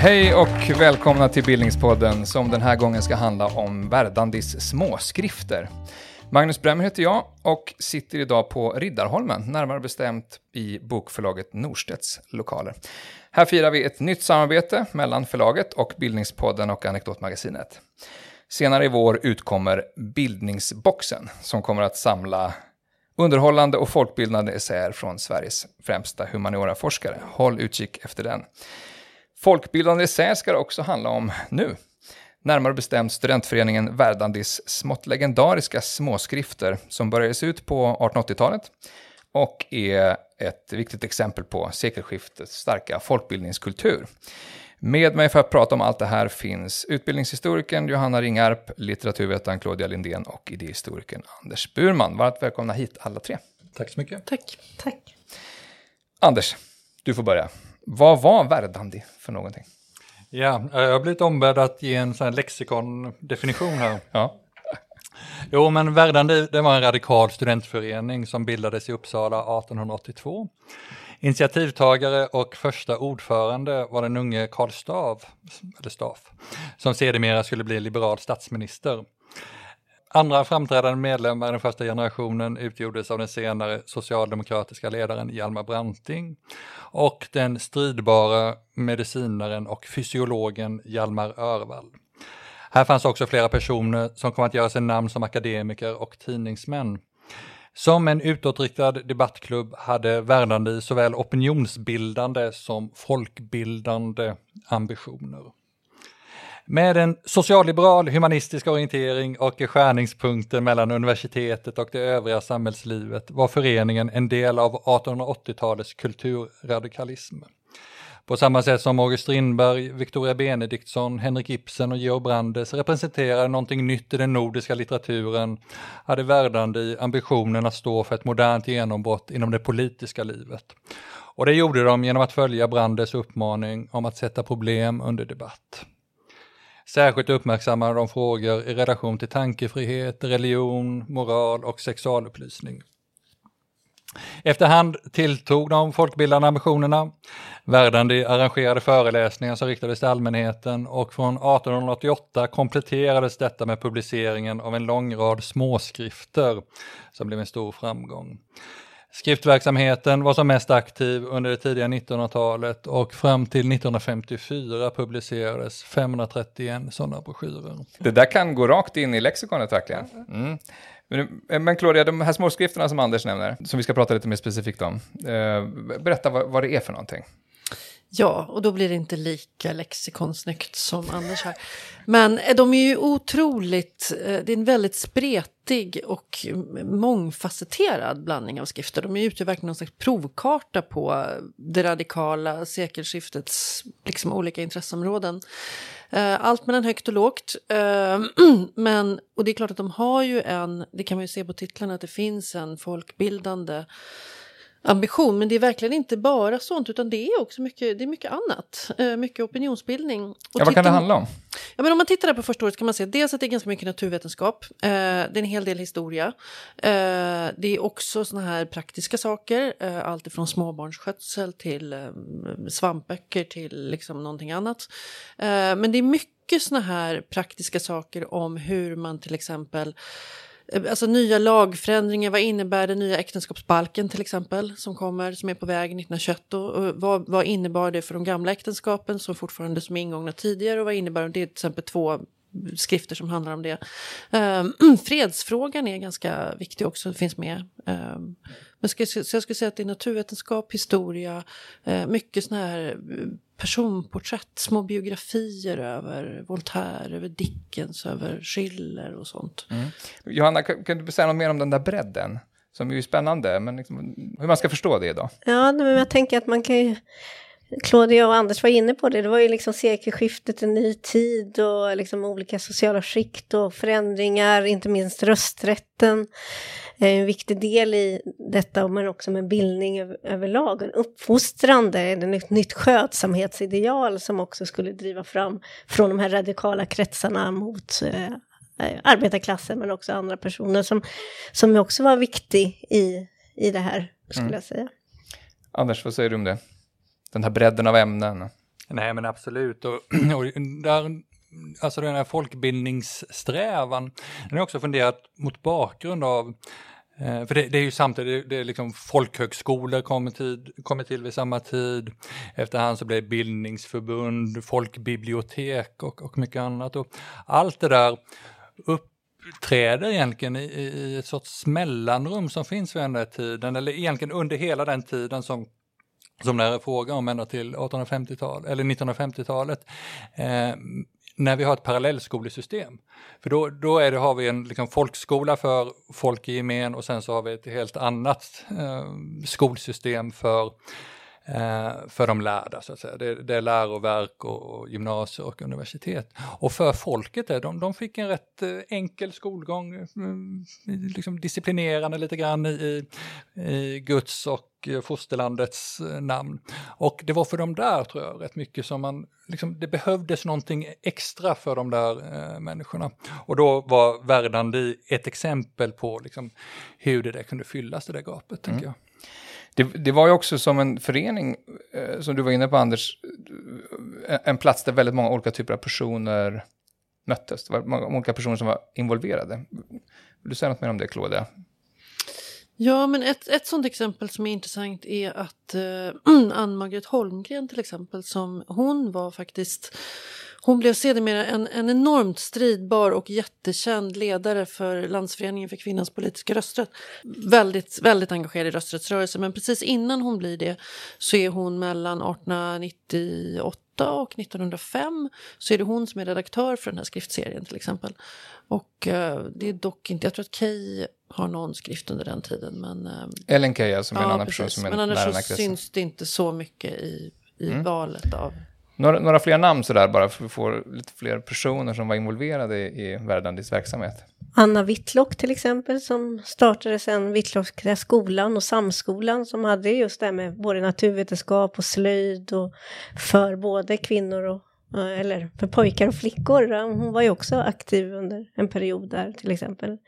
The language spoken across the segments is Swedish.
Hej och välkomna till Bildningspodden som den här gången ska handla om Verdandis småskrifter. Magnus Bremmer heter jag och sitter idag på Riddarholmen, närmare bestämt i bokförlaget Norstedts lokaler. Här firar vi ett nytt samarbete mellan förlaget och Bildningspodden och Anekdotmagasinet. Senare i vår utkommer Bildningsboxen som kommer att samla underhållande och folkbildande essäer från Sveriges främsta humanioraforskare. Håll utkik efter den. Folkbildande essäer ska det också handla om nu. Närmare bestämt studentföreningen Verdandis smått legendariska småskrifter som började se ut på 1880-talet och är ett viktigt exempel på sekelskiftets starka folkbildningskultur. Med mig för att prata om allt det här finns utbildningshistorikern Johanna Ringarp, litteraturvetaren Claudia Lindén och idéhistorikern Anders Burman. Varmt välkomna hit alla tre. Tack så mycket. Tack. Tack. Anders, du får börja. Vad var Verdandi för någonting? Ja, jag har blivit ombedd att ge en sån här lexikondefinition här. Ja. Jo, men Verdandi det var en radikal studentförening som bildades i Uppsala 1882. Initiativtagare och första ordförande var den unge Karl Stav, eller Staff, som sedermera skulle bli liberal statsminister. Andra framträdande medlemmar i den första generationen utgjordes av den senare socialdemokratiska ledaren Hjalmar Branting och den stridbara medicinaren och fysiologen Hjalmar Örvall. Här fanns också flera personer som kom att göra sig namn som akademiker och tidningsmän. Som en utåtriktad debattklubb hade Verdandi såväl opinionsbildande som folkbildande ambitioner. Med en socialliberal humanistisk orientering och skärningspunkten mellan universitetet och det övriga samhällslivet var föreningen en del av 1880-talets kulturradikalism. På samma sätt som August Strindberg, Victoria Benediktsson, Henrik Ibsen och Georg Brandes representerade någonting nytt i den nordiska litteraturen hade Verdandi ambitionen att stå för ett modernt genombrott inom det politiska livet. Och det gjorde de genom att följa Brandes uppmaning om att sätta problem under debatt. Särskilt uppmärksammade de frågor i relation till tankefrihet, religion, moral och sexualupplysning. Efterhand tilltog de folkbildande ambitionerna. Verdandi arrangerade föreläsningar som riktades till allmänheten och från 1888 kompletterades detta med publiceringen av en lång rad småskrifter som blev en stor framgång. Skriftverksamheten var som mest aktiv under det tidiga 1900-talet och fram till 1954 publicerades 531 sådana broschyrer. Det där kan gå rakt in i lexikonet verkligen. Mm. Men, eh, men Claudia, de här småskrifterna som Anders nämner, som vi ska prata lite mer specifikt om, eh, berätta vad, vad det är för någonting. Ja, och då blir det inte lika lexikonsnyggt som Anders här. Men eh, de är ju otroligt, eh, det är en väldigt spretig och mångfacetterad blandning av skrifter. De utgör verkligen någon slags provkarta på det radikala sekelskiftets liksom, olika intresseområden. Eh, allt mellan högt och lågt. Eh, men, och det är klart att de har ju en, det kan man ju se på titlarna, att det finns en folkbildande ambition. Men det är verkligen inte bara sånt, utan det är också mycket, det är mycket annat. Eh, mycket opinionsbildning. Och ja, vad kan det handla om? Ja, men om man tittar på första året kan man se dels att det är ganska mycket naturvetenskap. Eh, det är en hel del historia. Eh, det är också såna här praktiska saker. Eh, allt ifrån småbarnsskötsel till eh, svampböcker till liksom någonting annat. Men det är mycket såna här praktiska saker om hur man till exempel Eh, alltså nya lagförändringar, vad innebär den nya äktenskapsbalken till exempel som kommer, som är på väg 1921 och vad, vad innebar det för de gamla äktenskapen som fortfarande som är ingångna tidigare? Och vad innebär det, till exempel två skrifter som handlar om det. Um, fredsfrågan är ganska viktig också, finns med. Um, men ska, så jag skulle säga att det är naturvetenskap, historia, uh, mycket sådana här personporträtt, små biografier över Voltaire, över Dickens, över Schiller och sånt. Mm. Johanna, kan, kan, du säga något mer om den där bredden? Som är ju spännande, men liksom, hur man ska förstå det då? Ja, men jag tänker att man kan ju... Claudia och Anders var inne på det, det var ju liksom sekelskiftet, en ny tid och liksom olika sociala skikt och förändringar, inte minst rösträtten en viktig del i detta, men också med bildning överlag. En uppfostrande, ett nytt skötsamhetsideal som också skulle driva fram från de här radikala kretsarna mot eh, arbetarklassen men också andra personer som, som också var viktig i, i det här, skulle Mm. jag säga. Anders, vad säger du om det? Den här bredden av ämnen. Nej men absolut. Och, och där, alltså den här folkbildningssträvan, den har också funderat mot bakgrund av eh, för det, det är ju samtidigt, det är liksom folkhögskolor kommer till, kommer till vid samma tid. Efterhand så blir det bildningsförbund, folkbibliotek och, och mycket annat. Och allt det där uppträder egentligen i, i ett sorts mellanrum som finns vid den där tiden, eller egentligen under hela den tiden som som det här är fråga om ända till 1850-tal eller 1950-talet, eh, när vi har ett parallellskolesystem. För då, då är det, har vi en liksom, folkskola för folk i gemen och sen så har vi ett helt annat eh, skolsystem för, för de lärda, så att säga. Det, det är läroverk och, och gymnasier och universitet. Och för folket, där, de, de fick en rätt eh, enkel skolgång, mm, liksom disciplinerande lite grann i, i, Guds och eh, fosterlandets eh, namn. Och det var för de där, tror jag, rätt mycket som man, liksom, det behövdes någonting extra för de där eh, människorna. Och då var Verdandi ett exempel på liksom, hur det där kunde fyllas, det där gapet, tänker jag. Det, det var ju också som en förening, eh, som du var inne på Anders, eh, en plats där väldigt många olika typer av personer möttes. Det var många olika personer som var involverade. Vill du säga något mer om det, Claudia? Ja, men ett, ett sånt exempel som är intressant är att eh, Ann-Margret Holmgren till exempel, som hon var faktiskt hon blev sedermera en, en enormt stridbar och jättekänd ledare för Landsföreningen för kvinnans politiska rösträtt. Väldigt, väldigt engagerad i rösträttsrörelsen, men precis innan hon blir det så är hon mellan 1898 och 1905 så är det hon som är redaktör för den här skriftserien till exempel. Och eh, det är dock inte, jag tror att Kay har någon skrift under den tiden, men eh, Ellen Keyya som är en Ja, annan precis. person som är Men annars så syns det inte så mycket i, i Mm. valet av... Några, några fler namn sådär bara för att få lite fler personer som var involverade i, i Verdandis verksamhet. Anna Whitlock till exempel som startade sen Whitlockska skolan och Samskolan som hade just det här med både naturvetenskap och slöjd och för både kvinnor och eh, eller för pojkar och flickor. Hon var ju också aktiv under en period där till exempel.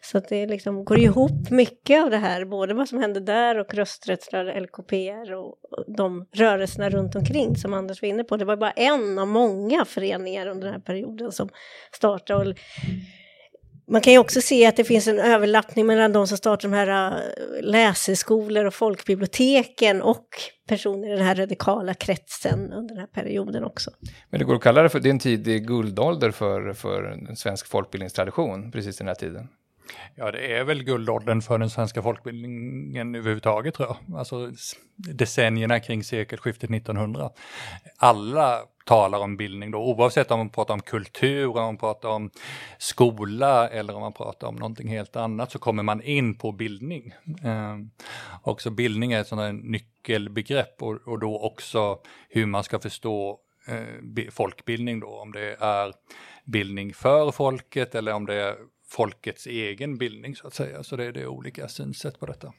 Så att det liksom går ihop mycket av det här, både vad som hände där och rösträttsrörelsen, LKPR och de rörelserna runt omkring som Anders var inne på. Det var bara en av många föreningar under den här perioden som startade. Och man kan ju också se att det finns en överlappning mellan de som startar de här äh, läseskolor och folkbiblioteken och personer i den här radikala kretsen under den här perioden också. Men det går att kalla det för, det är en tidig guldålder för, för en svensk folkbildningstradition, precis den här tiden. Ja, det är väl guldåldern för den svenska folkbildningen överhuvudtaget tror jag. Alltså decennierna kring sekelskiftet 1900. Alla talar om bildning då, oavsett om man pratar om kultur, om man pratar om skola eller om man pratar om någonting helt annat så kommer man in på bildning. Eh, också bildning är ett sådant nyckelbegrepp och, och då också hur man ska förstå eh, folkbildning då, om det är bildning för folket eller om det är folkets egen bildning så att säga. Så det är, det är olika synsätt på detta.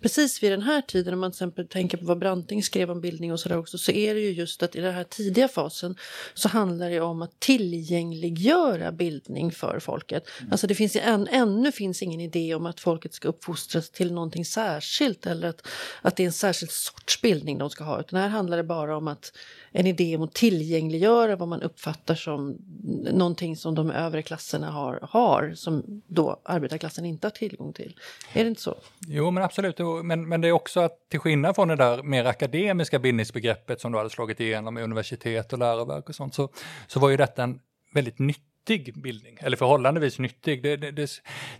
Precis vid den här tiden, om man till exempel tänker på vad Branting skrev om bildning och sådär också, så är det ju just att i den här tidiga fasen så handlar det om att tillgängliggöra bildning för folket. Alltså det finns än, ännu finns ingen idé om att folket ska uppfostras till någonting särskilt eller att, att det är en särskild sorts bildning de ska ha, utan här handlar det bara om att en idé om att tillgängliggöra vad man uppfattar som någonting som de övre klasserna har, har som då arbetarklassen inte har tillgång till. Är det inte så? Jo, men absolut. Men, men det är också att till skillnad från det där mer akademiska bildningsbegreppet som du hade slagit igenom i universitet och läroverk och sånt, så, så var ju detta en väldigt nyttig bildning, eller förhållandevis nyttig. Det, det, det,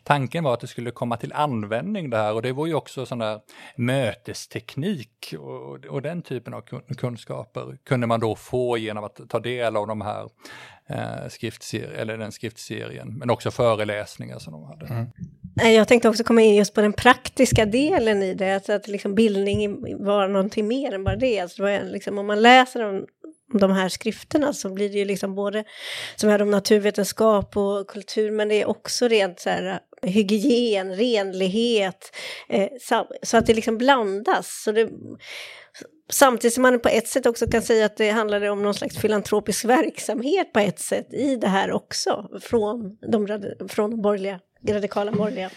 tanken var att det skulle komma till användning det här och det var ju också sån där mötesteknik och, och den typen av kun- kunskaper kunde man då få genom att ta del av de här eh, skriftserien, eller den skriftserien, men också föreläsningar som de hade. Nej, Jag tänkte också komma in just på den praktiska delen i det, alltså att liksom bildning var någonting mer än bara det. Alltså det var en- liksom, om man läser om de här skrifterna så blir det ju liksom både, som vi om naturvetenskap och kultur, men det är också rent så här eh, hygien, renlighet, eh, så att det liksom blandas. Så det, Samtidigt som man på ett sätt också kan säga att det handlade om någon slags filantropisk verksamhet på ett sätt i det här också, från de, från de borgerliga, radikala borgerliga.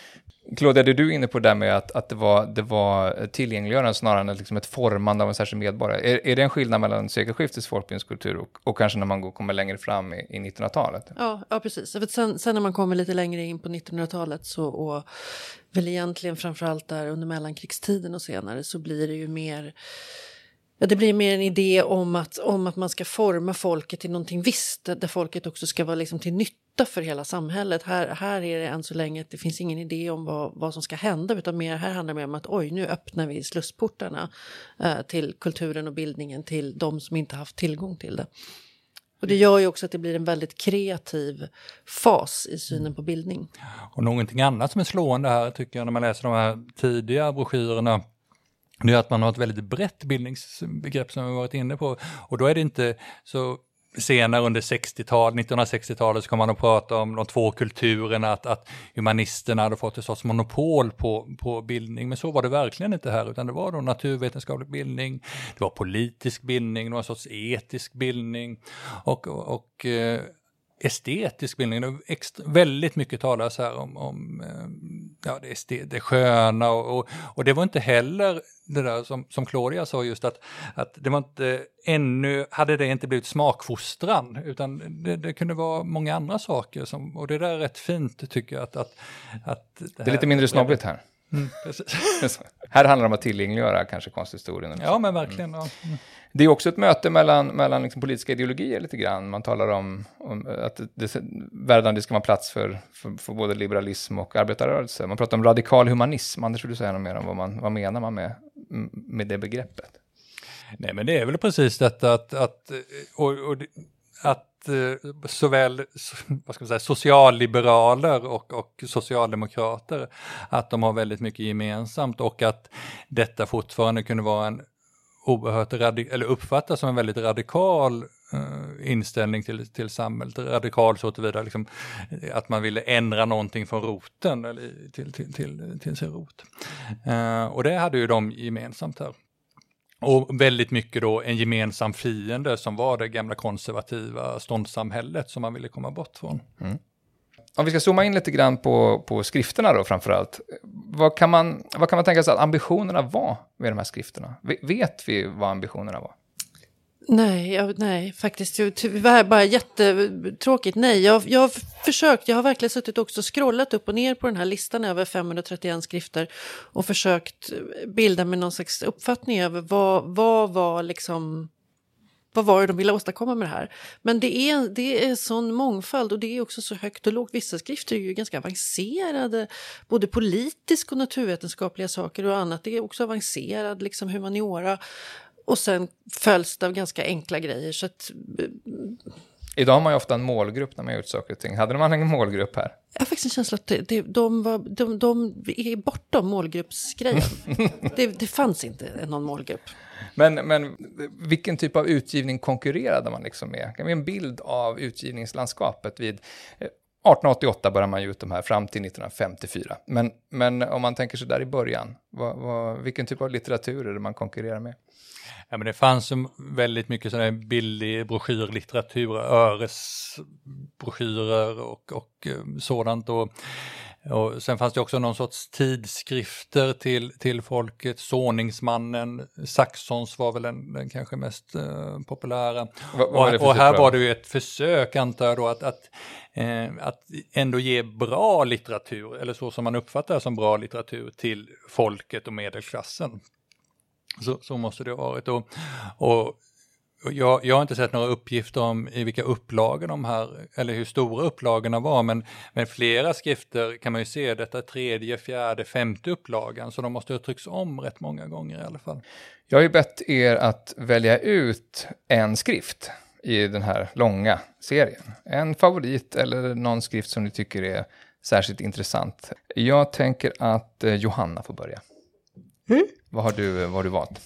Claudia, det du är inne på där med att, att det, var, det var tillgängliggörande snarare än liksom ett formande av en särskild medborgare. Är, är det en skillnad mellan sekelskiftets folkbildningskultur och, och kanske när man går, kommer längre fram i, i 1900-talet? Ja, ja, precis. För sen, sen när man kommer lite längre in på 1900-talet så, och väl egentligen framförallt där under mellankrigstiden och senare så blir det ju mer Ja, det blir mer en idé om att, om att man ska forma folket till någonting visst, där folket också ska vara liksom till nytta för hela samhället. Här, här är det än så länge att det finns ingen idé om vad, vad som ska hända, utan mer, här handlar det mer om att oj, nu öppnar vi slussportarna eh, till kulturen och bildningen till de som inte haft tillgång till det. Och det gör ju också att det blir en väldigt kreativ fas i synen på bildning. Och någonting annat som är slående här tycker jag när man läser de här tidiga broschyrerna det är att man har ett väldigt brett bildningsbegrepp som vi varit inne på. Och då är det inte så senare under 60-talet, 1960-talet så kommer man att prata om de två kulturerna, att, att humanisterna hade fått ett sorts monopol på, på bildning. Men så var det verkligen inte här, utan det var då naturvetenskaplig bildning, det var politisk bildning, det var en sorts etisk bildning. Och, och, och eh, estetisk bildning. Det extra, väldigt mycket talas här om, om eh, ja, det, estet, det sköna och, och, och, det var inte heller det där som, som Claudia sa just att, att det var inte ännu, hade det inte blivit smakfostran utan det, det kunde vara många andra saker som, och det där är rätt fint tycker jag att, att, att det, det är lite mindre snobbigt här. Mm, här handlar det om att tillgängliggöra kanske konsthistorien. Ja, men verkligen. Mm. Ja. Mm. Det är också ett möte mellan, mellan liksom politiska ideologier lite grann. Man talar om, om att det, Verdandi ska vara plats för, för, för, både liberalism och arbetarrörelse. Man pratar om radikal humanism. Anders, vill du säga något mer om vad, man, vad menar man med, med det begreppet? Nej, men det är väl precis detta att, att, och, och, att Eh, såväl vad ska man säga, socialliberaler och, och socialdemokrater, att de har väldigt mycket gemensamt och att detta fortfarande kunde vara en oerhört eller uppfattas som en väldigt radikal uh, inställning till, till samhället. Radikal så tillvida liksom, eh, att man ville ändra någonting från roten, eller till, till, till, till sin rot. Uh, och det hade ju de gemensamt här. Och väldigt mycket då en gemensam fiende som var det gamla konservativa ståndssamhället som man ville komma bort från. Mm. Om vi ska zooma in lite grann på, på skrifterna då framförallt. Vad kan, man, vad kan man tänka sig att ambitionerna var med de här skrifterna? Vet vi vad ambitionerna var? Nej, jag, nej, faktiskt. Tyvärr bara jättetråkigt. Nej, jag, jag har försökt. Jag har verkligen suttit också och scrollat upp och ner på den här listan över 531 skrifter och försökt bilda mig någon slags uppfattning över vad, vad var liksom vad var det de ville åstadkomma med det här? Men det är, det är sån mångfald och det är också så högt och lågt. Vissa skrifter är ju ganska avancerade, både politiska och naturvetenskapliga saker och annat. Det är också avancerad liksom humaniora. Och sen följs det av ganska enkla grejer. Så att, Idag har man ju ofta en målgrupp när man gör saker och ting. Hade man en målgrupp här? Jag har faktiskt en känsla att det, det, de, var, de, de är bortom målgruppsgrejen. det, det fanns inte någon målgrupp. Men, men vilken typ av utgivning konkurrerade man liksom med? Kan vi en bild av utgivningslandskapet vid 1888 eh, börjar man ge ut de här fram till 1954. Men, men om man tänker sig där i början, vad, vad, vilken typ av litteratur är det man konkurrerar med? Ja, men det fanns väldigt mycket här billig broschyrlitteratur, öresbroschyrer och, och eh, sådant. Och, och sen fanns det också någon sorts tidskrifter till, till folket, Såningsmannen, Saxons var väl den, den kanske mest uh, populära. Va, och, och här var det ju ett försök antar jag då att, att, eh, att ändå ge bra litteratur, eller så som man uppfattar som bra litteratur till folket och medelklassen. Så, så måste det ha varit. Och, och jag, jag, har inte sett några uppgifter om i vilka upplagor de här, eller hur stora upplagorna var, men, men flera skrifter kan man ju se, detta tredje, fjärde, femte upplagan, så de måste ha tryckts om rätt många gånger i alla fall. Jag har ju bett er att välja ut en skrift i den här långa serien. En favorit eller någon skrift som ni tycker är särskilt intressant. Jag tänker att eh, Johanna får börja. Mm. Vad, har du, vad har du valt?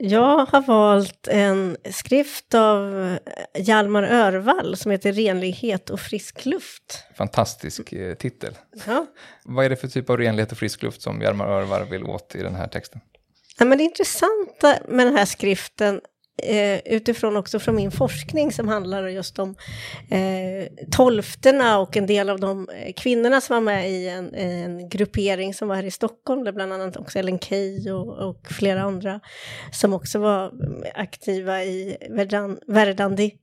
Jag har valt en skrift av Hjalmar Örvall som heter Renlighet och frisk luft. Fantastisk eh, titel. Ja. Vad är det för typ av renlighet och frisk luft som Hjalmar Örvall vill åt i den här texten? Ja, men det intressanta med den här skriften eh, utifrån också från min forskning som handlar just om eh, tolfterna och en del av de eh, kvinnorna som var med i en, en gruppering som var här i Stockholm, där bland annat också Ellen Key och, och flera andra som också var mm, aktiva i Verdan, Verdandi.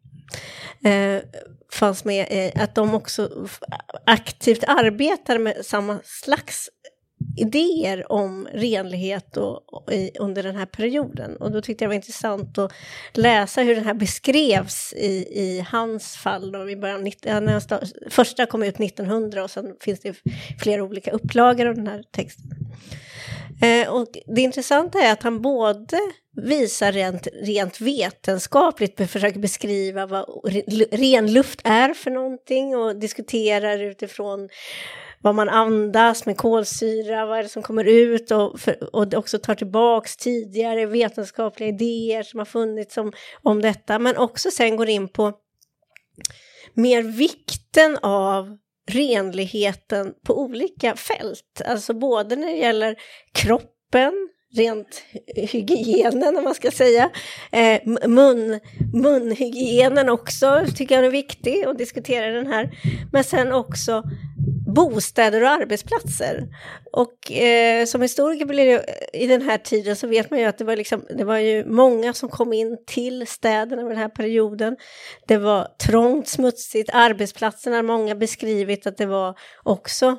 Eh, fanns med eh, att de också aktivt arbetar med samma slags idéer om renlighet och, och i, under den här perioden. Och då tyckte jag det var intressant att läsa hur den här beskrevs i, i hans fall. Då, i början, ja, start, första kom ut 1900 och sen finns det flera olika upplagor av den här texten. Eh, och det intressanta är att han både visar rent, rent vetenskapligt, försöker beskriva vad ren luft är för någonting och diskuterar utifrån vad man andas med kolsyra, vad är det som kommer ut och, för, och också tar tillbaks tidigare vetenskapliga idéer som har funnits om, om detta, men också sen går in på mer vikten av renligheten på olika fält, alltså både när det gäller kroppen, rent hygienen om man ska säga. Eh, mun, munhygienen också tycker jag är viktig att diskutera den här. Men sen också bostäder och arbetsplatser. Och eh, som historiker blir det, eh, i den här tiden så vet man ju att det var, liksom, det var ju många som kom in till städerna under den här perioden. Det var trångt, smutsigt, arbetsplatserna har många beskrivit att det var också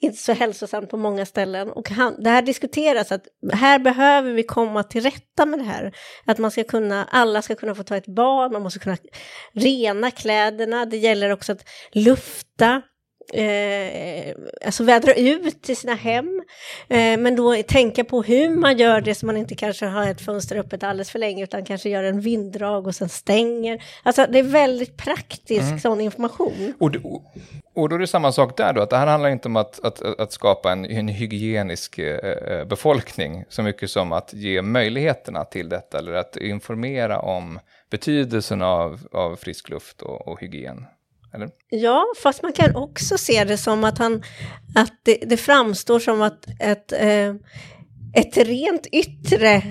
inte så hälsosamt på många ställen. Och han, det här diskuteras att här behöver vi komma till rätta med det här. Att man ska kunna, alla ska kunna få ta ett bad, man måste kunna rena kläderna, det gäller också att lufta eh, alltså vädra ut i sina hem. Eh, men då tänka på hur man gör det så man inte kanske har ett fönster öppet alldeles för länge utan kanske gör en vinddrag och sen stänger. Alltså det är väldigt praktisk mm. sån information. Och, och då är det samma sak där då, att det här handlar inte om att, att, att skapa en, en hygienisk eh, eh, befolkning så mycket som att ge möjligheterna till detta eller att informera om betydelsen av, av frisk luft och, och hygien. Eller? Ja, fast man kan också se det som att, han, att det, det framstår som att ett, eh, ett rent yttre,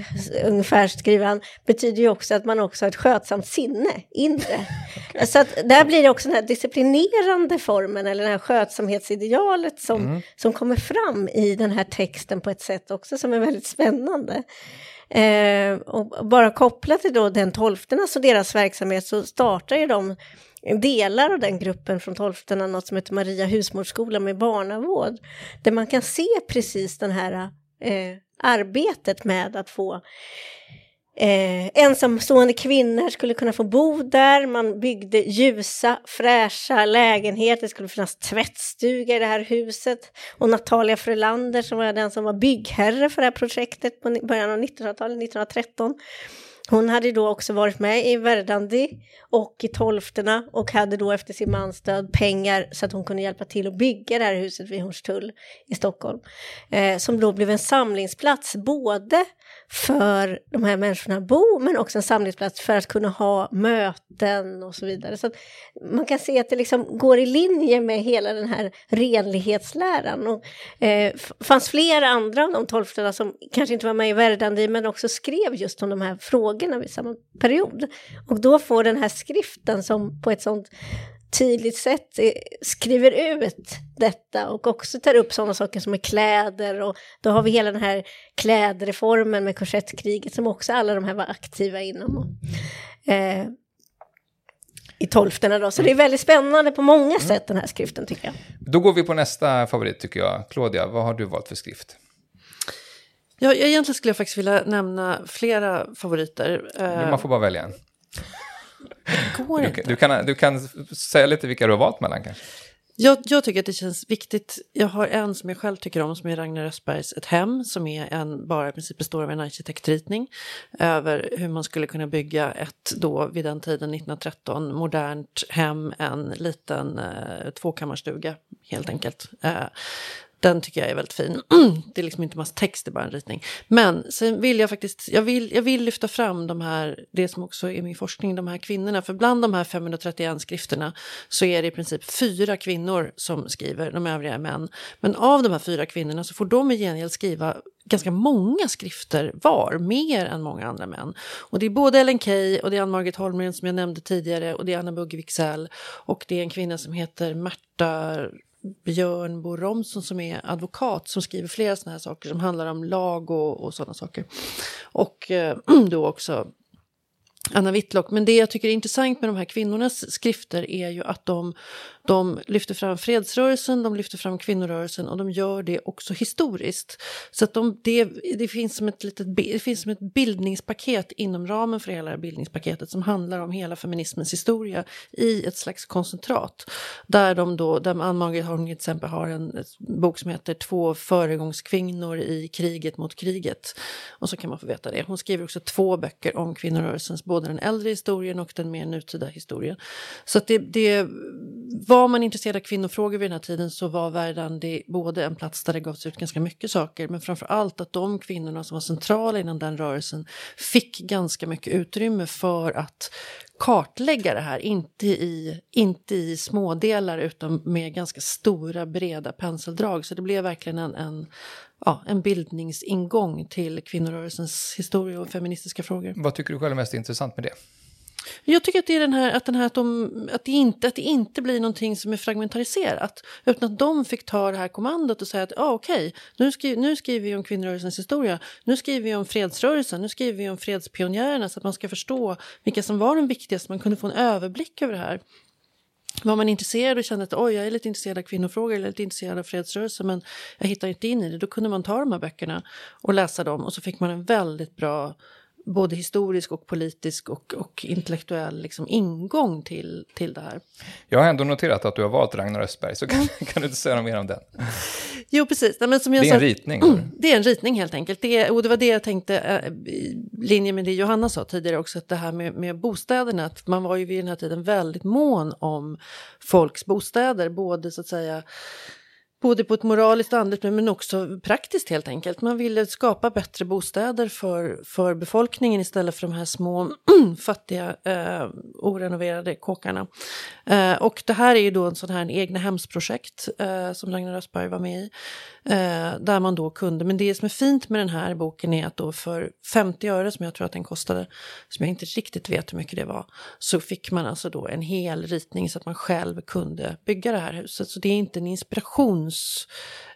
ungefär skriver han, betyder ju också att man också har ett skötsamt sinne, inre. okay. Så att där blir det också den här disciplinerande formen, eller det här skötsamhetsidealet som, mm. som kommer fram i den här texten på ett sätt också som är väldigt spännande. Eh, och bara kopplat till då den tolfternas och deras verksamhet så startar ju de delar av den gruppen från tolfterna något som heter Maria husmorsskola med barnavård. Där man kan se precis den här eh, arbetet med att få Eh, ensamstående kvinnor skulle kunna få bo där, man byggde ljusa, fräscha lägenheter, det skulle finnas tvättstuga i det här huset. Och Natalia Frölander som var den som var byggherre för det här projektet på början av 1900-talet, 1913. Hon hade då också varit med i Verdandi och i Tolfterna och hade då efter sin mans död pengar så att hon kunde hjälpa till att bygga det här huset vid Hornstull i Stockholm. Eh, som då blev en samlingsplats både för de här människorna att bo men också en samlingsplats för att kunna ha möten och så vidare. Så man kan se att det liksom går i linje med hela den här renlighetsläran. Och, eh, fanns flera andra av de tolfterna som kanske inte var med i Verdandi men också skrev just om de här frågorna vid samma period. Och då får den här skriften som på ett sånt tydligt sätt eh, skriver ut detta och också tar upp sådana saker som är kläder och då har vi hela den här klädreformen med korsettkriget som också alla de här var aktiva inom. Eh, I tolfterna då, så det är väldigt spännande på många mm. sätt den här skriften tycker jag. Då går vi på nästa favorit tycker jag. Claudia, vad har du valt för skrift? Ja, egentligen skulle jag faktiskt vilja nämna flera favoriter. Man får bara välja en. Går du, inte. Du kan, du kan säga lite vilka du har valt mellan kanske? Jag, jag, tycker att det känns viktigt. Jag har en som jag själv tycker om som är Ragnar Östbergs Ett hem som är en, bara i princip består av en arkitektritning över hur man skulle kunna bygga ett då vid den tiden 1913 modernt hem, en liten eh, tvåkammarstuga helt enkelt. Eh, den tycker jag är väldigt fin. det är liksom inte massa text, det är bara en ritning. Men sen vill jag faktiskt, jag vill, jag vill lyfta fram de här, det som också är min forskning, de här kvinnorna. För bland de här 531 skrifterna så är det i princip fyra kvinnor som skriver, de övriga är män. Men av de här fyra kvinnorna så får de i gengäld skriva ganska många skrifter var, mer än många andra män. Och det är både Ellen Key och det är Ann-Margret Holmgren som jag nämnde tidigare och det är Anna Bugge Wicksell och det är en kvinna som heter Märta Björn Bo Romson som är advokat som skriver flera sådana här saker som handlar om lag och, och sådana saker. Och eh, då också Anna Whitlock. Men det jag tycker är intressant med de här kvinnornas skrifter är ju att de, de lyfter fram fredsrörelsen, de lyfter fram kvinnorörelsen och de gör det också historiskt. Så att de, det, det, finns som ett litet, det finns som ett bildningspaket inom ramen för hela det här bildningspaketet som handlar om hela feminismens historia i ett slags koncentrat. Där de då, där Ann-Margret Holm till exempel har en bok som heter Två föregångskvinnor i kriget mot kriget. Och så kan man få veta det. Hon skriver också två böcker om kvinnorörelsens både den äldre historien och den mer nutida historien. Så att det, det, var man intresserad av kvinnofrågor vid den här tiden så var Verdandi både en plats där det gavs ut ganska mycket saker men framför allt att de kvinnorna som var centrala inom den rörelsen fick ganska mycket utrymme för att kartlägga det här, inte i, inte i smådelar utan med ganska stora breda penseldrag. Så det blev verkligen en, en, ja, en bildningsingång till kvinnorörelsens historia och feministiska frågor. Vad tycker du själv är mest intressant med det? Jag tycker att det är den här, att, den här att, de, att, det inte, att det inte blir någonting som är fragmentariserat. Utan att de fick ta det här kommandot och säga att ah, okej, okay, nu, skri, nu skriver vi om kvinnorörelsens historia. Nu skriver vi om fredsrörelsen, nu skriver vi om fredspionjärerna så att man ska förstå vilka som var de viktigaste. Man kunde få en överblick över det här. Var man intresserad och kände att oj, jag är lite intresserad av kvinnofrågor eller lite intresserad av fredsrörelsen men jag hittar inte in i det, då kunde man ta de här böckerna och läsa dem och så fick man en väldigt bra både historisk och politisk och, och intellektuell liksom ingång till, till det här. Jag har ändå noterat att du har valt Ragnar Östberg, så kan, mm. kan du inte säga något mer om den? Jo, precis. Men som jag det är sa, en ritning? Mm, det är en ritning helt enkelt. Det är, och det var det jag tänkte, äh, i linje med det Johanna sa tidigare också, att det här med, med bostäderna, att man var ju vid den här tiden väldigt mån om folks bostäder, både så att säga Både på ett moraliskt andligt men också praktiskt helt enkelt. Man ville skapa bättre bostäder för, för befolkningen istället för de här små fattiga eh, orenoverade kåkarna. Eh, och det här är ju då en sån här egna hemsprojekt eh, som Ragnar Östberg var med i. Eh, där man då kunde, men det som är fint med den här boken är att då för 50 öre som jag tror att den kostade, som jag inte riktigt vet hur mycket det var, så fick man alltså då en hel ritning så att man själv kunde bygga det här huset. Så det är inte en inspiration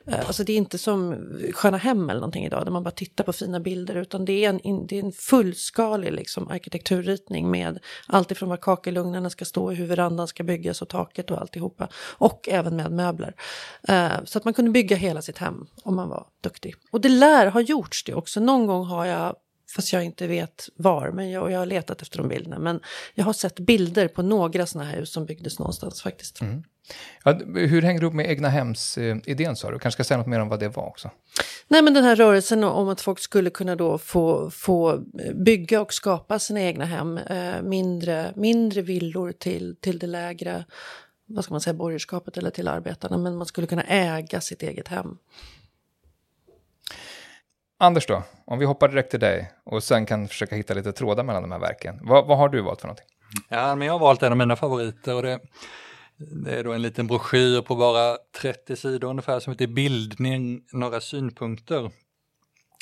Eh, alltså det är inte som Sköna Hem eller någonting idag där man bara tittar på fina bilder utan det är en, det är en fullskalig liksom, arkitekturritning med allt ifrån var kakelugnarna ska stå, hur verandan ska byggas och taket och alltihopa. Och även med möbler. Eh, så att man kunde bygga hela sitt hem om man var duktig. Och det lär ha gjorts det också. Någon gång har jag fast jag inte vet var, men jag, jag har letat efter de bilderna. Men jag har sett bilder på några sådana här hus som byggdes någonstans faktiskt. Mm. Ja, hur hänger det ihop med egna hems-idén sa du? kanske ska säga något mer om vad det var också? Nej, men den här rörelsen om att folk skulle kunna då få, få bygga och skapa sina egna hem, eh, mindre, mindre villor till, till det lägre, vad ska man säga, borgerskapet eller till arbetarna, men man skulle kunna äga sitt eget hem. Anders då, om vi hoppar direkt till dig och sen kan försöka hitta lite trådar mellan de här verken. Vad, vad har du valt för någonting? Ja, men jag har valt en av mina favoriter och det, det är då en liten broschyr på bara 30 sidor ungefär som heter Bildning, några synpunkter.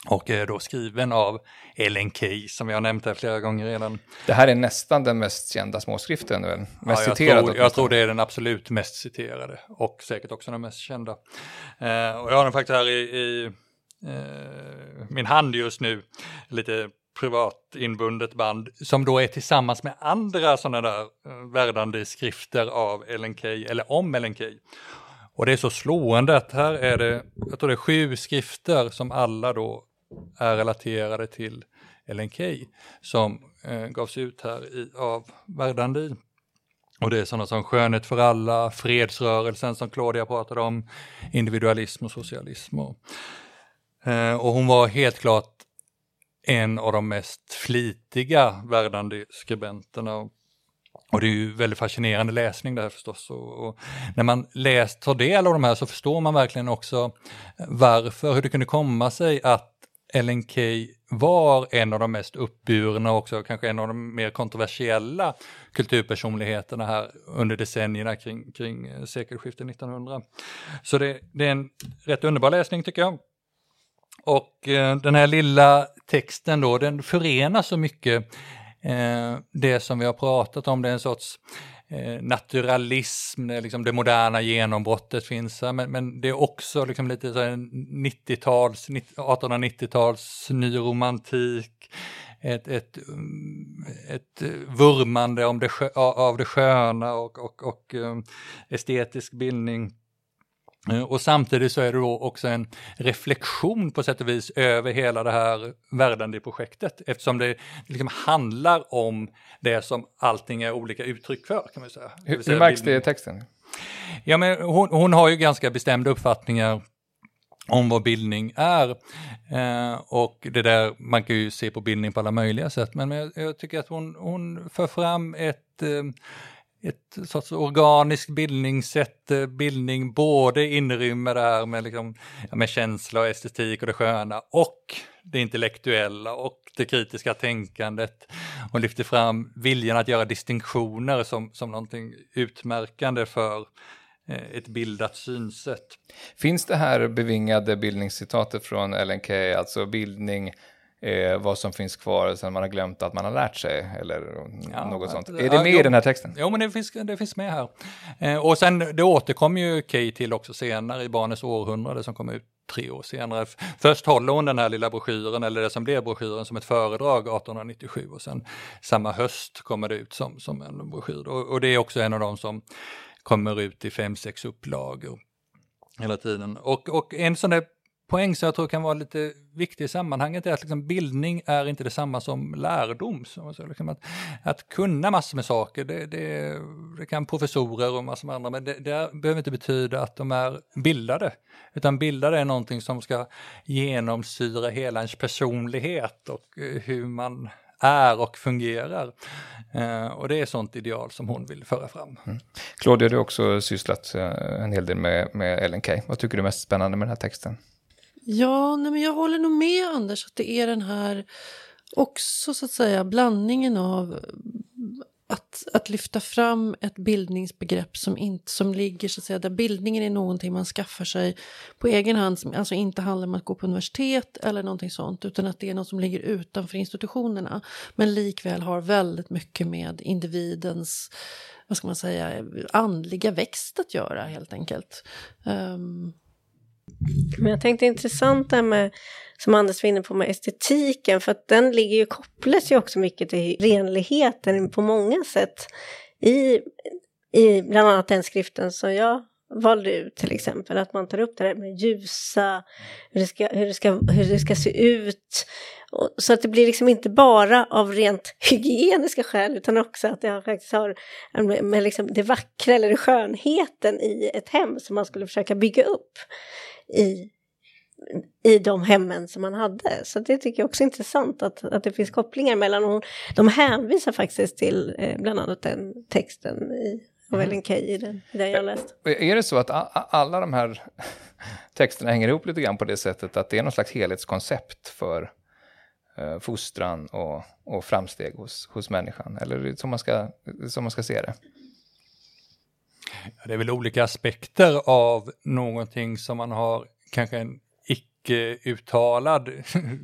Och är då skriven av Ellen Key som jag har nämnt här flera gånger redan. Det här är nästan den mest kända småskriften, väl? Mest ja, jag citerade? Tror, jag tror det är den absolut mest citerade och säkert också den mest kända. Eh, och jag har den faktiskt här i, i Eh, min hand just nu, lite privat inbundet band som då är tillsammans med andra sådana där eh, värdande skrifter av Ellen Key eller om Ellen Key. Och det är så slående att här är det, jag tror det är sju skrifter som alla då är relaterade till Ellen Key som eh, gavs ut här i, av Verdandi. Och det är sådana som Skönhet för alla, Fredsrörelsen som Claudia pratade om, individualism och socialism. Och, Eh, och hon var helt klart en av de mest flitiga värdande skribenterna. Och det är ju väldigt fascinerande läsning det här förstås. Och, och när man läst, tar del av de här så förstår man verkligen också varför, hur det kunde komma sig att Ellen Key var en av de mest uppburna och också kanske en av de mer kontroversiella kulturpersonligheterna här under decennierna kring, kring sekelskiftet 1900. Så det, det, är en rätt underbar läsning tycker jag. Och eh, den här lilla texten då, den förenar så mycket eh, det som vi har pratat om, det är en sorts eh, naturalism, det, liksom det moderna genombrottet finns här, men, men det är också liksom lite 90-tals, 1890-tals nyromantik, ett, ett, mm, ett vurmande om det, av det sköna och, och, och eh, estetisk bildning. Eh, och samtidigt så är det då också en reflektion på sätt och vis över hela det här Verdandi-projektet eftersom det liksom handlar om det som allting är olika uttryck för. Kan man säga. Hur, hur märks det i texten? Ja, men hon, hon har ju ganska bestämda uppfattningar om vad bildning är. Eh, och det där, man kan ju se på bildning på alla möjliga sätt, men jag, jag tycker att hon, hon för fram ett eh, ett sorts organisk bildningssätt, eh, bildning både inrymmer det här med, liksom, med känsla och estetik och det sköna och det intellektuella och det kritiska tänkandet och lyfter fram viljan att göra distinktioner som, som någonting utmärkande för eh, ett bildat synsätt. Finns det här bevingade bildningscitatet från Ellen Key, alltså bildning eh, vad som finns kvar sen man har glömt att man har lärt sig eller ja, något sånt. Är det med ja, i den här texten? Jo, men det finns, det finns med här. Eh, och sen det återkommer ju Kay till också senare i Barnets århundrade som kom ut tre år senare. Först håller hon den här lilla broschyren, eller det som blev broschyren, som ett föredrag 1897 och sen samma höst kommer det ut som, som en broschyr. Och, och det är också en av de som kommer ut i fem, sex upplagor hela tiden. Och, och en sån där poäng som jag tror kan vara lite viktig i sammanhanget är att liksom bildning är inte detsamma som lärdom. Så liksom att, att kunna massor med saker, det, det, det kan professorer och massor med andra, men det, det, behöver inte betyda att de är bildade. Utan bildade är någonting som ska genomsyra hela ens personlighet och eh, hur man är och fungerar. Eh, och det är sånt ideal som hon vill föra fram. Mm. Claudia, du har också sysslat eh, en hel del med, med Ellen Key. Vad tycker du är mest spännande med den här texten? Ja, nej, men jag håller nog med Anders att det är den här också så att säga blandningen av eh, att, att lyfta fram ett bildningsbegrepp som, inte, som ligger så att säga där bildningen är någonting man skaffar sig på egen hand, som alltså inte handlar om att gå på universitet eller någonting sånt, utan att det är något som ligger utanför institutionerna, men likväl har väldigt mycket med individens, vad ska man säga, andliga växt att göra helt enkelt. Um, men jag tänkte intressant det här med, som Anders var inne på, med estetiken, för att den ligger ju, kopplas ju också mycket till renligheten på många sätt. I, i bland annat den skriften som jag valde ut till exempel, att man tar upp det här med ljusa, hur det ska, hur det ska, hur det ska se ut. Och, så att det blir liksom inte bara av rent hygieniska skäl, utan också att det faktiskt har med, med liksom det vackra eller skönheten i ett hem som man skulle försöka bygga upp i, i de hemmen som man hade. Så det tycker jag också är intressant att, att det finns kopplingar mellan, och de hänvisar faktiskt till eh, bland annat den texten i av Ellen Key i den, i den jag läst. Är det så att alla de här texterna hänger ihop lite grann på det sättet att det är någon slags helhetskoncept för eh, fostran och, och framsteg hos, hos människan? Eller så man ska, så man ska se det? Det är väl olika aspekter av någonting som man har kanske en icke-uttalad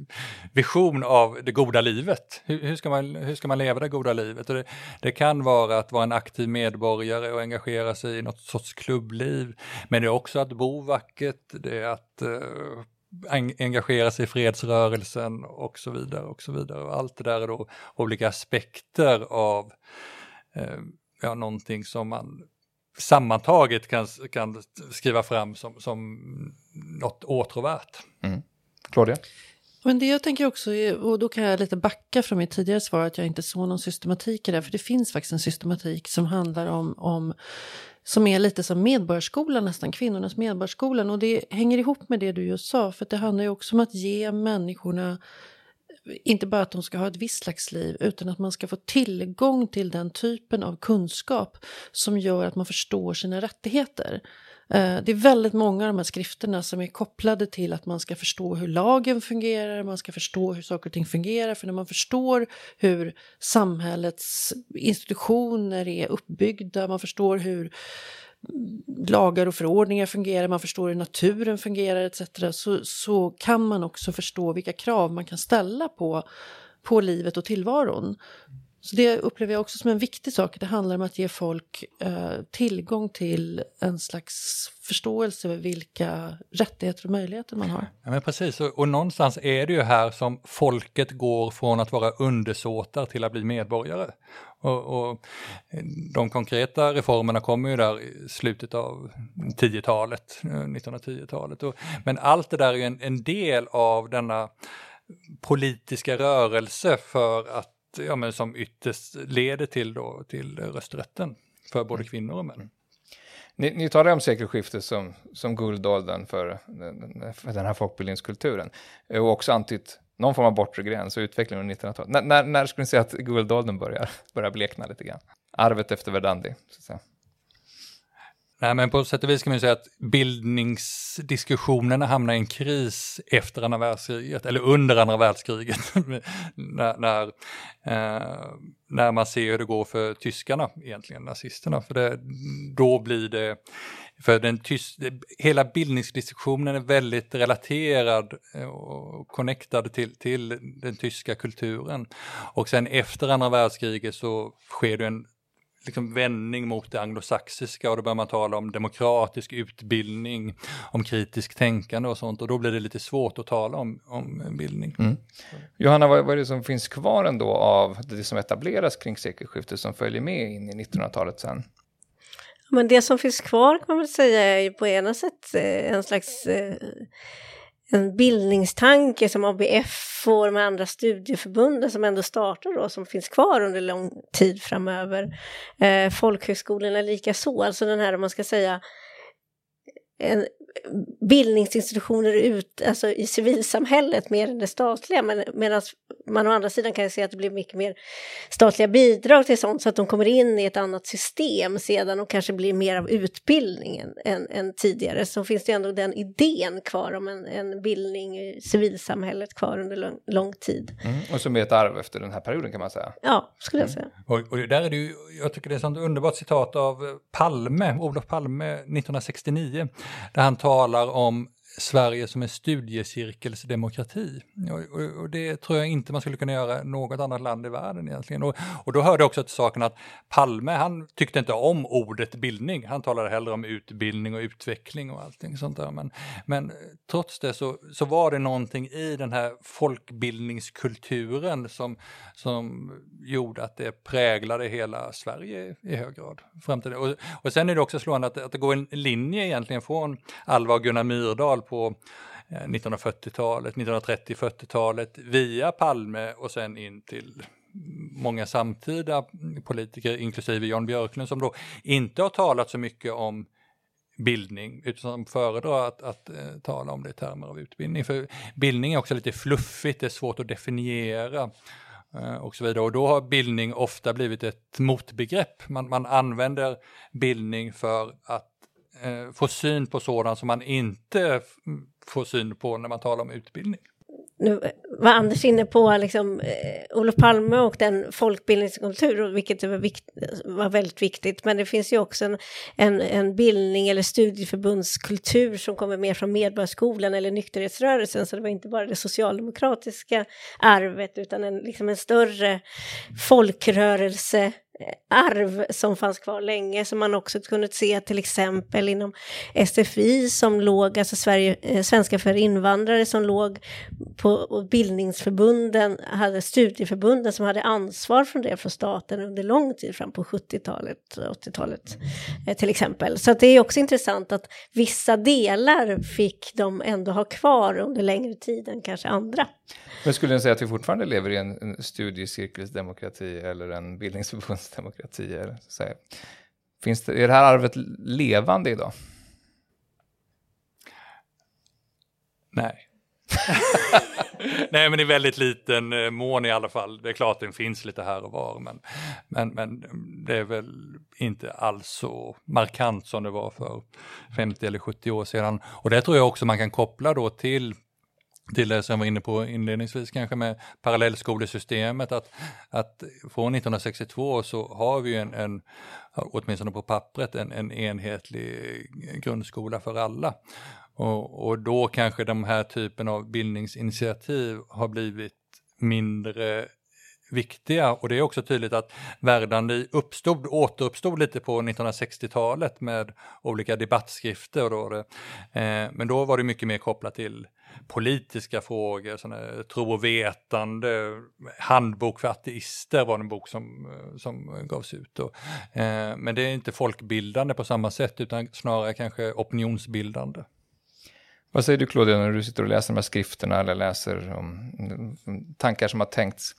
vision av det goda livet. Hur, hur, ska man, hur ska man leva det goda livet? Och det, det, kan vara att vara en aktiv medborgare och engagera sig i något sorts klubbliv. Men det är också att bo vackert, det är att eh, engagera sig i fredsrörelsen och så vidare. och så vidare. Och allt det där är då olika aspekter av eh, ja, någonting som man sammantaget kan, kan skriva fram som, som något åtråvärt. Mm. Claudia? Men det jag tänker också, och då kan jag lite backa från mitt tidigare svar att jag inte såg någon systematik i det, för det finns faktiskt en systematik som handlar om, om som är lite som medborgarskolan nästan, kvinnornas medborgarskolan. Och det hänger ihop med det du just sa, för det handlar ju också om att ge människorna inte bara att de ska ha ett visst slags liv utan att man ska få tillgång till den typen av kunskap som gör att man förstår sina rättigheter. Eh, det är väldigt många av de här skrifterna som är kopplade till att man ska förstå hur lagen fungerar, man ska förstå hur saker och ting fungerar. För när man förstår hur samhällets institutioner är uppbyggda, man förstår hur lagar och förordningar fungerar, man förstår hur naturen fungerar etc. Så, så kan man också förstå vilka krav man kan ställa på, på livet och tillvaron. Så det upplever jag också som en viktig sak. Det handlar om att ge folk eh, tillgång till en slags förståelse för vilka rättigheter och möjligheter man har. Ja, men precis, och, och någonstans är det ju här som folket går från att vara undersåtar till att bli medborgare. Och, och, de konkreta reformerna kommer ju där i slutet av 10-talet, 1910-talet. Och, men allt det där är en, en del av denna politiska rörelse för att ja, men som ytterst leder till, då, till rösträtten för både kvinnor och män. Ni, ni talar om sekelskiftet som, som guldåldern för, för den här folkbildningskulturen och också antytt någon form av bortre gräns och utveckling under 1900-talet. När, när, när skulle ni säga att guldåldern börjar, börjar blekna lite grann? Arvet efter Verdandi, så att säga. Nej, men på sätt och vis kan man säga att bildningsdiskussionerna hamnar i en kris efter andra världskriget, eller under andra världskriget, när, när, eh, när, man ser hur det går för tyskarna, egentligen nazisterna. För det, då blir det, för den tyst, hela bildningsdiskussionen är väldigt relaterad eh, och connectad till, till den tyska kulturen. Och sen efter andra världskriget så sker det en liksom vändning mot det anglosaxiska och då börjar man tala om demokratisk utbildning, om kritiskt tänkande och sånt och då blir det lite svårt att tala om, om bildning. Mm. Johanna, vad, vad är det som finns kvar ändå av det som etableras kring sekelskiftet som följer med in i 1900-talet sen? Men det som finns kvar kan man väl säga är ju på ena sätt eh, en slags eh, en bildningstanke som ABF får med andra studieförbunden som ändå startar då, som finns kvar under lång tid framöver. Eh, folkhögskolorna likaså, alltså den här om man ska säga en, bildningsinstitutioner ut, alltså i civilsamhället mer än det statliga. Men, medan man å andra sidan kan se att det blir mycket mer statliga bidrag till sånt så att de kommer in i ett annat system sedan och kanske blir mer av utbildningen än, än tidigare. Så finns det ändå den idén kvar om en, en bildning i civilsamhället kvar under lång, lång tid. Mm. Och som är ett arv efter den här perioden kan man säga. Ja, skulle jag säga. Mm. Och, och där är det ju, jag tycker det är ett sånt underbart citat av Palme, Olof Palme 1969, där han talar om Sverige som en studiecirkelsdemokrati. Och, och, och, det tror jag inte man skulle kunna göra i något annat land i världen egentligen. Och, och då hörde jag också till saken att Palme, han tyckte inte om ordet bildning. Han talade hellre om utbildning och utveckling och allting sånt där. Men, men trots det så, så var det någonting i den här folkbildningskulturen som, som gjorde att det präglade hela Sverige i hög grad. Fram till det. Och, och sen är det också slående att, att det går en linje egentligen från Alva och Gunnar Myrdal på eh, 1940-talet, 1930-40-talet via Palme och sen in till många samtida politiker, inklusive Jan Björklund, som då inte har talat så mycket om bildning, utan som föredrar att, att uh, tala om det i termer av utbildning. För bildning är också lite fluffigt, det är svårt att definiera eh, och så vidare. Och då har bildning ofta blivit ett motbegrepp. Man, man använder bildning för att eh, få syn på sådant som man inte får syn på när man talar om utbildning. Nu var Anders inne på liksom, eh, Olof Palme och den folkbildningskultur, vilket var, vikt, var väldigt viktigt. Men det finns ju också en, en, en bildning eller studieförbundskultur som kommer mer från Medborgarskolan eller nykterhetsrörelsen. Så det var inte bara det socialdemokratiska arvet utan en, liksom en större folkrörelse arv som fanns kvar länge som man också kunde se till exempel inom SFI som låg, alltså Sverige, eh, Svenska för invandrare som låg på bildningsförbunden, hade studieförbunden som hade ansvar för det från staten under lång tid fram på 70-talet, 80-talet eh, till exempel. Så det är också intressant att vissa delar fick de ändå ha kvar under längre tid än kanske andra. Men skulle ni säga att vi fortfarande lever i en, en studiecirkelsdemokrati eller en bildningsförbundsdemokrati? Eller, så. Finns det, är det här arvet levande idag? Nej. Nej, men i väldigt liten eh, mån i alla fall. Det är klart den finns lite här och var, men, men, men det är väl inte alls så markant som det var för 50 eller 70 år sedan. Och det tror jag också man kan koppla då till till det som jag var inne på inledningsvis kanske med parallellskolesystemet att, att från 1962 så har vi en, en åtminstone på pappret, en, en enhetlig grundskola för alla. Och, och då kanske de här typen av bildningsinitiativ har blivit mindre viktiga och det är också tydligt att Verdandi uppstod, återuppstod lite på 1960-talet med olika debattskrifter. Då det, eh, men då var det mycket mer kopplat till politiska frågor, såna, tro och vetande, handbok för ateister var en bok som, eh, som gavs ut. Då. Eh, men det är inte folkbildande på samma sätt utan snarare kanske opinionsbildande. Vad säger du Claudia när du sitter och läser de här skrifterna eller läser om tankar som har tänkts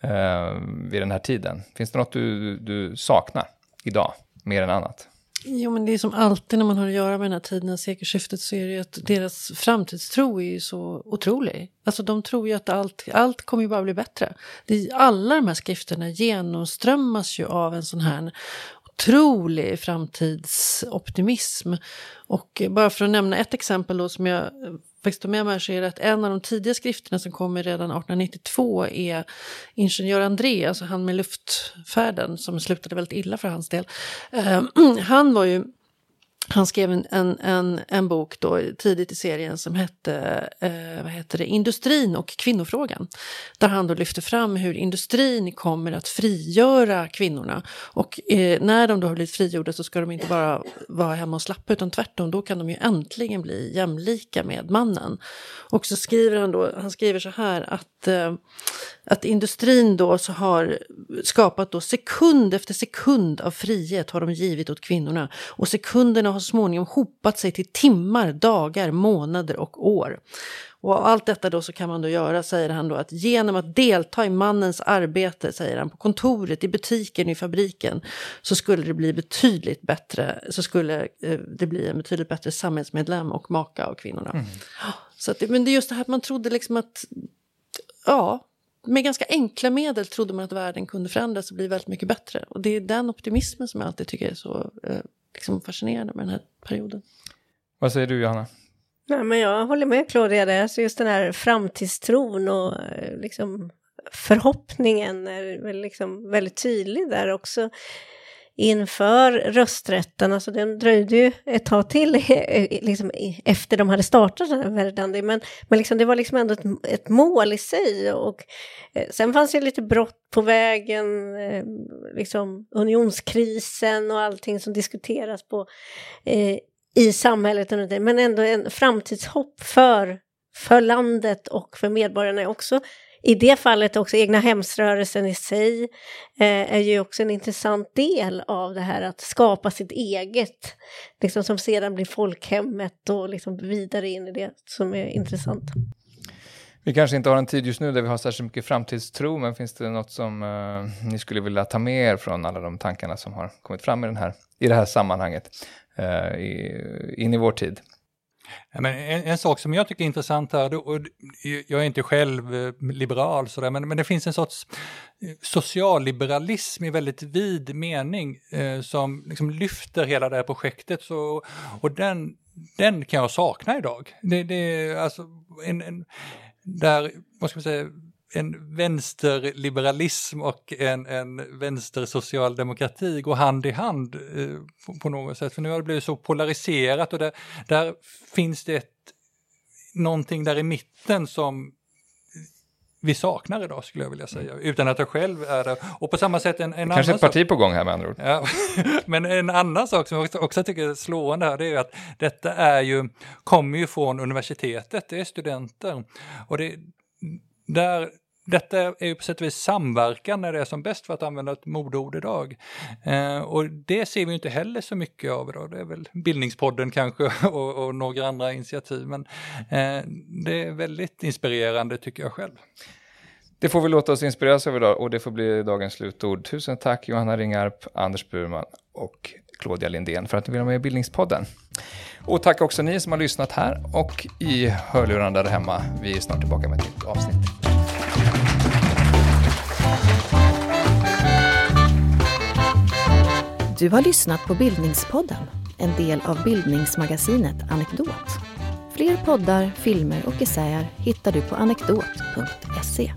eh, vid den här tiden? Finns det något du, du saknar idag mer än annat? Jo, men det är som alltid när man har att göra med den här tiden, sekelskiftet, så är det ju att deras framtidstro är ju så otrolig. Alltså de tror ju att allt, allt kommer ju bara bli bättre. Det, alla de här skrifterna genomströmmas ju av en sån här otrolig framtidsoptimism. Och bara för att nämna ett exempel då som jag faktiskt tog med mig så är det att en av de tidiga skrifterna som kommer redan 1892 är Ingenjör André, alltså han med luftfärden som slutade väldigt illa för hans del. Uh, han var ju han skrev en, en, en, en, bok då, tidigt i serien som hette, eh, vad heter det, Industrin och kvinnofrågan. Där han då lyfter fram hur industrin kommer att frigöra kvinnorna. Och eh, när de då har blivit frigjorda så ska de inte bara vara hemma och slappa utan tvärtom, då kan de ju äntligen bli jämlika med mannen. Och så skriver han då, han skriver så här att eh, att industrin då så har skapat då sekund efter sekund av frihet har de givit åt kvinnorna. Och sekunderna har småningom hopat sig till timmar, dagar, månader och år. Och allt detta då så kan man då göra, säger han då, att genom att delta i mannens arbete, säger han, på kontoret, i butiken, i fabriken, så skulle det bli betydligt bättre, så skulle eh, det bli en betydligt bättre samhällsmedlem och maka av kvinnorna. Mm. Så att, men det är just det här att man trodde liksom att, ja, med ganska enkla medel trodde man att världen kunde förändras och bli väldigt mycket bättre. Och det är den optimismen som jag alltid tycker är så eh, liksom fascinerande med den här perioden. Vad säger du Johanna? Nej, men jag håller med Claudia där, alltså just den här framtidstron och eh, liksom förhoppningen är väl liksom väldigt tydlig där också inför rösträtten, alltså den dröjde ju ett tag till eh, liksom, efter de hade startat den här Verdandi, men, men liksom, det var liksom ändå ett, ett mål i sig. Och, eh, sen fanns det lite brott på vägen, eh, liksom unionskrisen och allting som diskuteras på, eh, i samhället, men ändå en framtidshopp för, för landet och för medborgarna också i det fallet också egna hemsrörelsen i sig eh, är ju också en intressant del av det här att skapa sitt eget, liksom som sedan blir folkhemmet och liksom vidare in i det som är intressant. Vi kanske inte har en tid just nu där vi har särskilt mycket framtidstro, men finns det något som eh, ni skulle vilja ta med er från alla de tankarna som har kommit fram i, den här, i det här sammanhanget eh, i, in i vår tid? Men en, en, sak som jag tycker är intressant här, och jag är inte själv eh, liberal sådär, men, men det finns en sorts eh, socialliberalism i väldigt vid mening eh, som liksom lyfter hela det här projektet. Så, och den, den kan jag sakna idag. Det, det, alltså en, en, där, vad ska man säga, en vänsterliberalism och en, en vänstersocialdemokrati går hand i hand eh, på, på, något sätt. För nu har det blivit så polariserat och där, där finns det ett, någonting där i mitten som vi saknar idag skulle jag vilja säga, utan att jag själv är det. Och på samma sätt en, en Kanske annan ett parti sak, på gång här med andra ord. Ja, men en annan sak som jag också, också tycker är slående här, det är ju att detta är ju, kommer ju från universitetet, det är studenter. Och det, där detta är ju på sätt och vis samverkan när det är som bäst för att använda ett modeord idag. Eh, och det ser vi inte heller så mycket av idag. Det är väl Bildningspodden kanske och, och några andra initiativ. Men eh, det är väldigt inspirerande tycker jag själv. Det får vi låta oss inspireras av idag och det får bli dagens slutord. Tusen tack Johanna Ringarp, Anders Burman och Claudia Lindén för att ni vill vara med i Bildningspodden. Och tack också ni som har lyssnat här och i hörlurarna där hemma. Vi är snart tillbaka med ett nytt avsnitt. Du har lyssnat på Bildningspodden, en del av bildningsmagasinet Anekdot. Fler poddar, filmer och essäer hittar du på anekdot.se.